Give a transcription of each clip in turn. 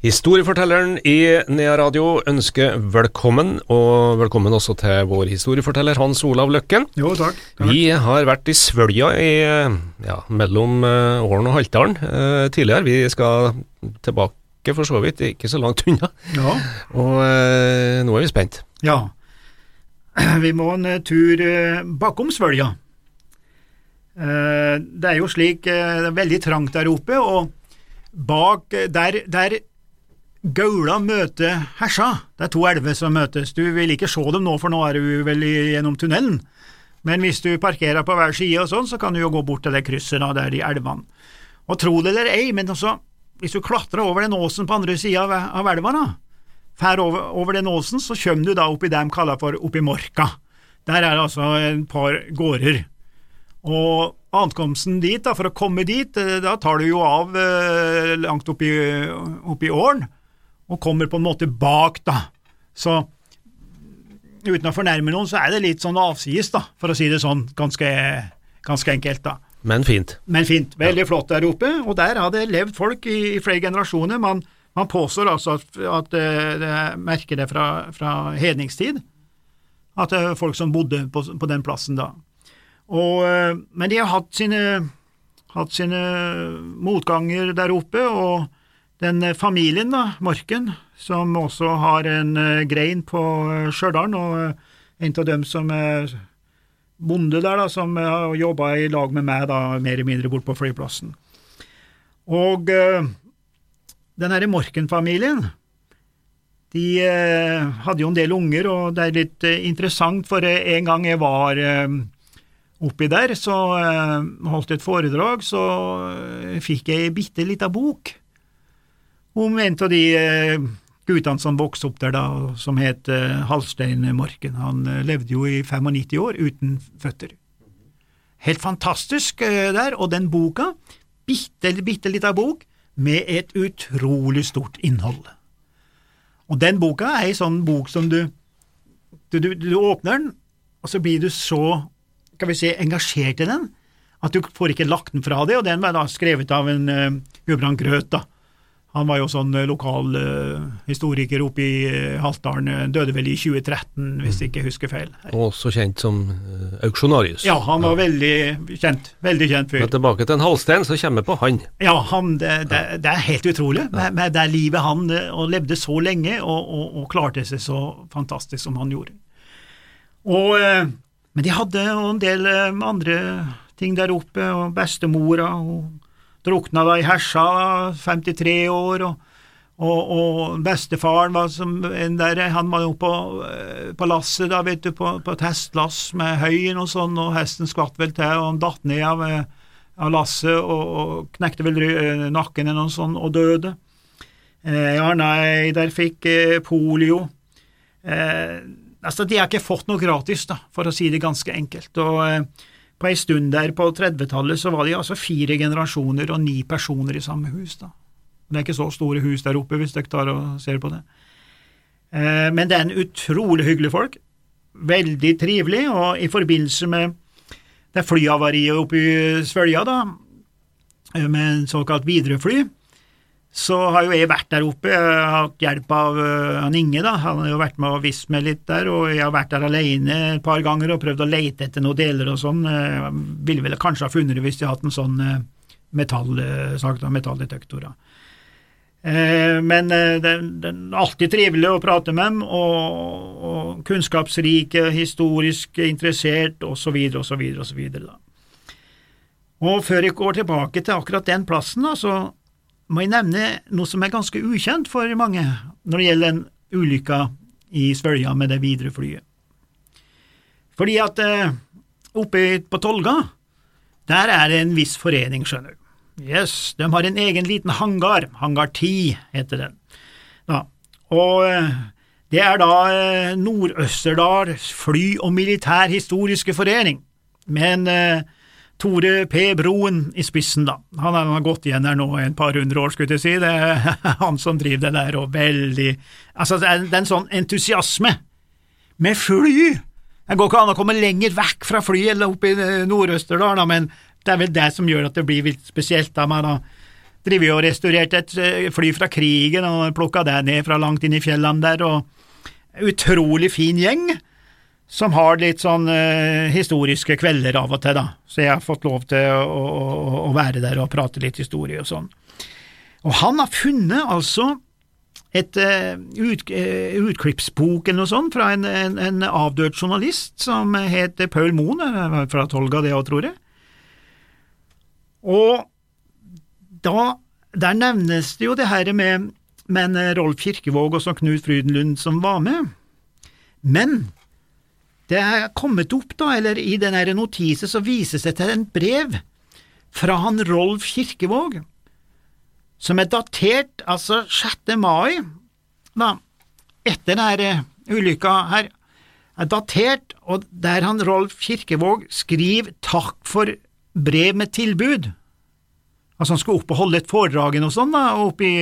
Historiefortelleren i Nea Radio ønsker velkommen, og velkommen også til vår historieforteller Hans Olav Løkken. Jo, takk. takk. Vi har vært i Svølja i ja, mellom uh, Åren og Haltdalen eh, tidligere. Vi skal tilbake for så vidt, ikke så langt unna. Ja. Og eh, nå er vi spent. ja. Vi må en eh, tur eh, bakom Svølja. Eh, Det er jo slik, eh, det er veldig trangt der oppe, og bak eh, der, der Gaula møter Hersa, det er to elver som møtes. Du vil ikke se dem nå, for nå er du vel i- gjennom tunnelen. Men hvis du parkerer på hver side og sånn, så kan du jo gå bort til det krysset der de elvene. Og tro det eller ei, men også, hvis du klatrer over den åsen på andre sida av, av elva, da, fer over, over den åsen, så kommer du da oppi det de kaller for oppi Morka. Der er det altså et par gårder. Og ankomsten dit, da, for å komme dit, eh, da tar du jo av eh, langt oppi, oppi åren, og kommer på en måte bak, da. Så uten å fornærme noen, så er det litt sånn avsides, da, for å si det sånn, ganske, ganske enkelt, da. Men fint. Men fint. Veldig flott der oppe, og der har det levd folk i, i flere generasjoner. Man, man påstår altså at, at eh, det merker det fra, fra hedningstid, at det er folk som bodde på, på den plassen da. Og, eh, men de har hatt sine, hatt sine motganger der oppe, og den eh, familien, da, Morken, som også har en eh, grein på eh, Stjørdal, og en av dem som er bonde der, da, som har jobba i lag med meg, da, mer eller mindre bort på flyplassen. Og den herre Morken-familien, de hadde jo en del unger, og det er litt interessant, for en gang jeg var oppi der, så holdt jeg et foredrag, så fikk jeg ei bitte lita bok om en av de eh, guttene som vokste opp der da, som het eh, Halstein Morken. Han eh, levde jo i 95 år uten føtter. Helt fantastisk der, og den boka, bitte, bitte lita bok, med et utrolig stort innhold. Og den boka er ei sånn bok som du du, du du åpner den, og så blir du så, skal vi si, engasjert i den, at du får ikke lagt den fra deg, og den var da skrevet av en uh, Gudbrand Grøt, da. Han var jo sånn eh, lokal uh, historiker oppe i uh, Haltdalen, døde vel i 2013, hvis jeg ikke husker feil. Og også kjent som uh, auksjonarius. Ja, han var veldig kjent, veldig kjent fyr. Men tilbake til en halvstein, så kommer vi på han. Ja, han, det, det, det er helt utrolig, med, med det livet han og levde så lenge og, og, og klarte seg så fantastisk som han gjorde. Og, men de hadde en del andre ting der oppe, og bestemora og drukna da i Hersa, 53 år, og, og, og bestefaren var som en der, han var jo på, eh, på lasset da, vet du, på, på et hestlass med høyen og sånn, og hesten skvatt vel til, og han datt ned av eh, av lasset og, og knekte vel nakken eller noe sånt og døde. Eh, ja, nei, der fikk eh, polio. Eh, altså, de har ikke fått noe gratis, da, for å si det ganske enkelt. Og eh, på ei stund der på 30-tallet så var de altså fire generasjoner og ni personer i samme hus, da. Det er ikke så store hus der oppe, hvis dere tar og ser på det. Eh, men det er en utrolig hyggelig folk. Veldig trivelig, og i forbindelse med det flyavariet oppe i Svølja, da, eh, med en såkalt Widerøe-fly, så har jo jeg vært der oppe. Jeg har hatt hjelp av eh, han Inge, da. Han har jo vært med og vist meg litt der, og jeg har vært der alene et par ganger og prøvd å lete etter noen deler og sånn. Eh, Jeg ville vel kanskje ha funnet det hvis jeg hadde hatt en sånn eh, metallsak, da, metalldetektor. da. Eh, Men eh, det er alltid trivelig å prate med dem, og, og kunnskapsrike, historisk interessert, osv., osv., osv. Og før jeg går tilbake til akkurat den plassen, da, så må jeg nevne noe som er ganske ukjent for mange når det gjelder den ulykka i Svølja med det videre flyet. Fordi at eh, oppe på Tolga, der er det en viss forening, skjønner du. Yes, de har en egen liten hangar, Hangar 10 heter den. Ja, og eh, det er da eh, Nord-Østerdal fly- og militærhistoriske forening, med en eh, Tore P. Broen i spissen, da. Han har gått igjen her nå i et par hundre år, skulle jeg si. Det er han som driver det der, og veldig Altså, det er, en sånn entusiasme med fly. Det går ikke an å komme lenger vekk fra flyet eller opp i Nord-Østerdal, da, men det er vel det som gjør at det blir litt spesielt. da, Man har og restaurert et eh, fly fra krigen og plukka det ned fra langt inn i fjellene der, og utrolig fin gjeng som har litt sånn uh, historiske kvelder av og til, da, så jeg har fått lov til å, å, å være der og prate litt historie og sånn. Og han har funnet altså et uh, ut, uh, utklippsbok eller noe sånt fra en, en, en avdød journalist som heter Paul Moen, fra Tolga det òg, tror jeg. Og da, der nevnes det jo det her med, med Rolf Kirkevåg og Knut Frydenlund som var med, men det er kommet opp, da, eller i den notisen så vises det til en brev fra han Rolf Kirkevåg, som er datert altså 6. mai, da, etter denne ulykka her, er datert, og der han Rolf Kirkevåg skriver takk for brev med tilbud. Altså han skulle opp og holde et foredrag og sånn, da, oppe i,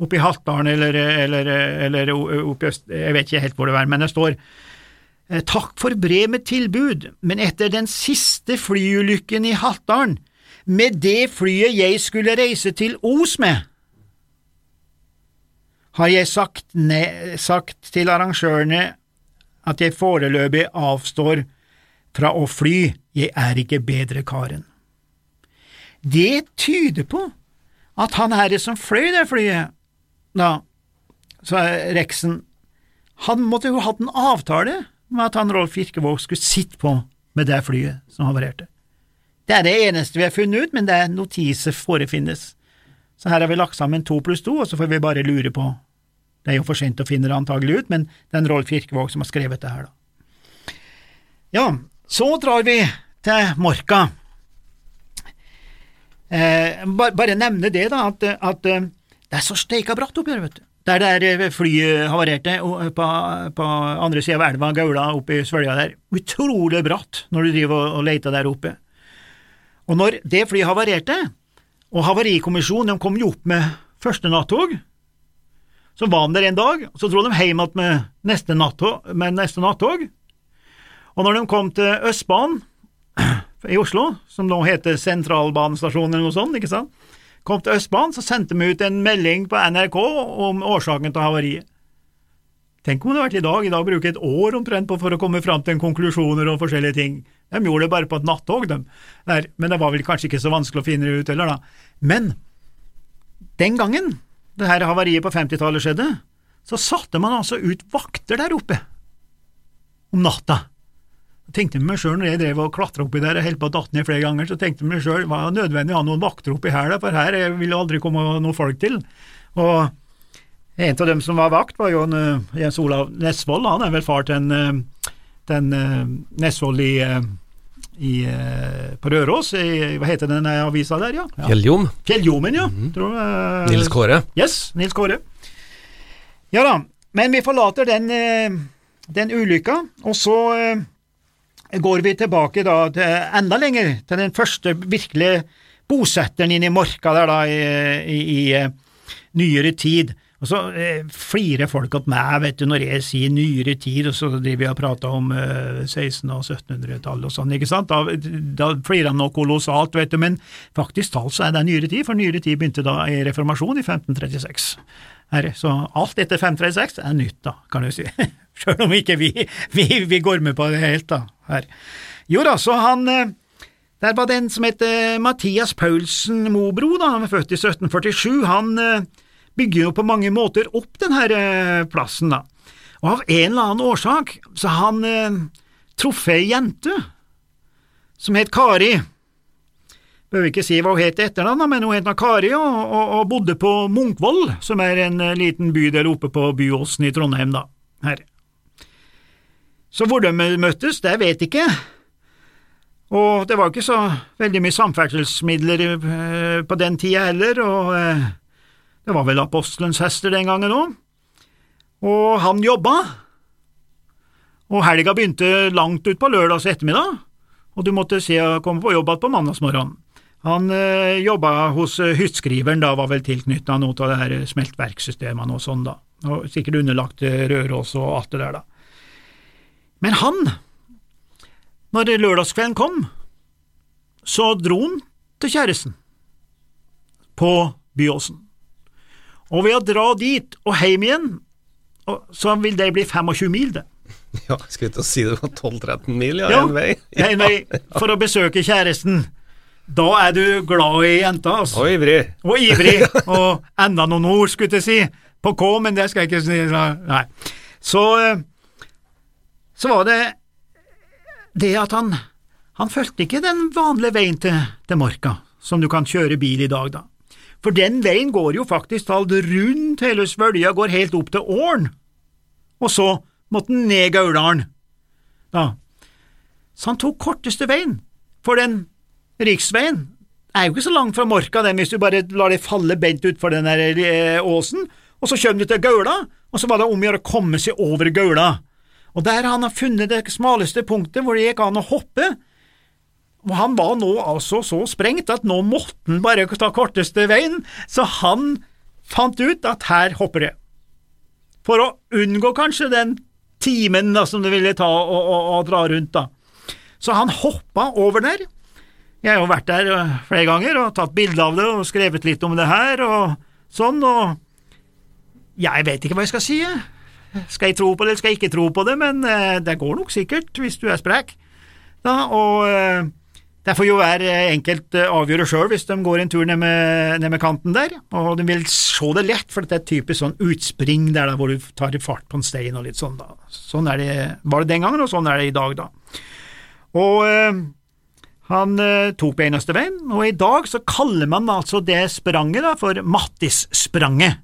oppe i Haltdalen eller, eller, eller oppe i Øst, jeg vet ikke helt hvor det var, men det står Eh, takk for brev med tilbud, men etter den siste flyulykken i Haltdalen, med det flyet jeg skulle reise til Os med, har jeg sagt, ne, sagt til arrangørene at jeg foreløpig avstår fra å fly, jeg er ikke bedre karen. Det tyder på at han herre som fløy det flyet, da, sa Rexen, han måtte jo hatt en avtale med at han Rolf Kirkevåg skulle sitte på med det flyet som havarerte. Det er det eneste vi har funnet ut, men det er notiser forefinnes. Så her har vi lagt sammen to pluss to, og så får vi bare lure på Det er jo for sent å finne det antagelig ut, men det er en Rolf Kirkevåg som har skrevet det her, da. Ja, så drar vi til Morka. Eh, bare nevne det, da, at, at eh, det er så steika bratt opp her, vet du der der flyet havarerte på, på andre sida av elva, Gaula, oppe i Svølja der. Utrolig bratt når du driver og, leter der oppe. Og når det flyet havarerte, og Havarikommisjonen kom jo opp med første nattog, så var de der en dag, så dro de hjem igjen med neste nattog. Og når de kom til Østbanen i Oslo, som nå heter Sentralbanestasjonen eller noe sånt, ikke sant, kom til Østbanen, så sendte vi ut en melding på NRK om årsaken til havariet. Tenk om det hadde vært i dag, i dag bruker et år omtrent på for å komme fram til konklusjoner og forskjellige ting. De gjorde det bare på et nattog, de. Der, men det var vel kanskje ikke så vanskelig å finne det ut heller, da. Men den gangen det her havariet på 50-tallet skjedde, så satte man altså ut vakter der oppe om natta tenkte meg sjøl når jeg drev og klatra oppi der og holdt på å datt ned flere ganger, så tenkte jeg meg sjøl var det nødvendig å ha noen vakter oppi her, for her vil det aldri komme noen folk til. Og en av dem som var vakt, var jo en, uh, Jens Olav Nesvold, han er vel far til en, uh, den uh, Nesvold i, i på Røros, i, hva heter den avisa der, ja? ja. Fjelljom. Fjelljommen, ja. Mm. Tror, Nils Kåre. Yes, Nils Kåre. Ja da, men vi forlater den, den ulykka, og så går vi tilbake da til enda lenger, til den første virkelige bosetteren inn i Morka der da i, i, i uh, nyere tid. Og så eh, flirer folk opp meg, vet du, når jeg sier nyere tid, og så driver vi og prater om eh, 1600- og 1700-tallet og sånn, ikke sant, da, da flirer de noe kolossalt, vet du, men faktisk talt så er det nyere tid, for nyere tid begynte da i reformasjon i 1536. Her, så alt etter 536 er nytt, da, kan du si. Sjøl om ikke vi, vi, vi, går med på det helt, da. Her. Jo da, så han eh, Der var den som heter Mathias Paulsen Mobro, da, han var født i 1747. Han eh, bygger jo på mange måter opp denne eh, plassen, da. Og av en eller annen årsak så han eh, truffet ei jente som het Kari. Behøver ikke si hva hun het etternavn, men hun het Kari og, og, og, bodde på Munkvoll, som er en liten bydel oppe på Byåsen i Trondheim, da. Her. Så hvor de møttes, det vet jeg ikke. Og det var ikke så veldig mye samferdselsmidler uh, på den tida heller, og uh, det var vel apostelens hester den gangen òg. Og han jobba, og helga begynte langt utpå lørdags ettermiddag, og du måtte se å komme på jobb igjen på mandagsmorgenen. Han øh, jobba hos hyttskriveren, da var vel tilknytta noe av det her smeltverksystemet og sånn, da, og sikkert underlagt Røros og alt det der, da. Men han, når lørdagskvelden kom, så dro han til kjæresten på Byåsen. Og ved å dra dit og hjem igjen, så vil det bli 25 mil, det. Ja, skal skulle til å si det var 12-13 mil, ja, Ja, en vei. en vei for å besøke kjæresten. Da er du glad i jenta, altså. Og ivrig. Og ivrig, og enda noen ord, skulle jeg si, på K, men det skal jeg ikke si. Nei. Så, eh, så var det det at han han fulgte ikke den vanlige veien til, til Marka, som du kan kjøre bil i dag, da. For den veien går jo faktisk talt rundt hele Svølja, går helt opp til Åren, og så måtte han ned Gauldalen, da. Så han tok korteste veien, for den riksveien er jo ikke så langt fra Morka, den, hvis du bare lar det falle bent utfor den der eh, åsen, og så kommer du til Gaula, og så var det om å gjøre å komme seg over Gaula. Og der han har funnet det smaleste punktet hvor det gikk an å hoppe, og han var nå altså så sprengt at nå måtte han bare ta korteste veien, så han fant ut at her hopper det. For å unngå kanskje den timen da, som det ville ta å, dra rundt, da. Så han hoppa over der. Jeg har jo vært der øh, flere ganger og tatt bilde av det og skrevet litt om det her og sånn, og jeg vet ikke hva jeg skal si. jeg. Skal jeg tro på det, eller skal jeg ikke tro på det, men eh, det går nok sikkert, hvis du er sprek. Da, og eh, det får jo hver enkelt eh, avgjøre sjøl hvis de går en tur ned med, ned med kanten der, og de vil se det lett, for det er et typisk sånn utspring der da, hvor du tar fart på en stein og litt sånn. da. Sånn er det, var det den gangen, og sånn er det i dag, da. Og han eh, tok på eneste veien, og i dag så kaller man altså det spranget da for Mattis-spranget,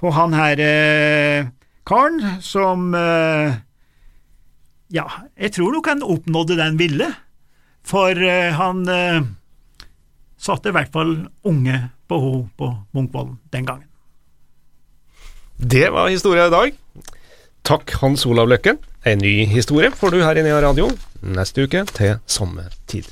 på han her eh, karen som eh, Ja, jeg tror nok han oppnådde det han ville, for eh, han eh, satte i hvert fall unge på ho på Munkvollen den gangen. Det var historia i dag. Takk, Hans Olav Løkken. En ny historie får du her i Nea Radio neste uke til samme tid.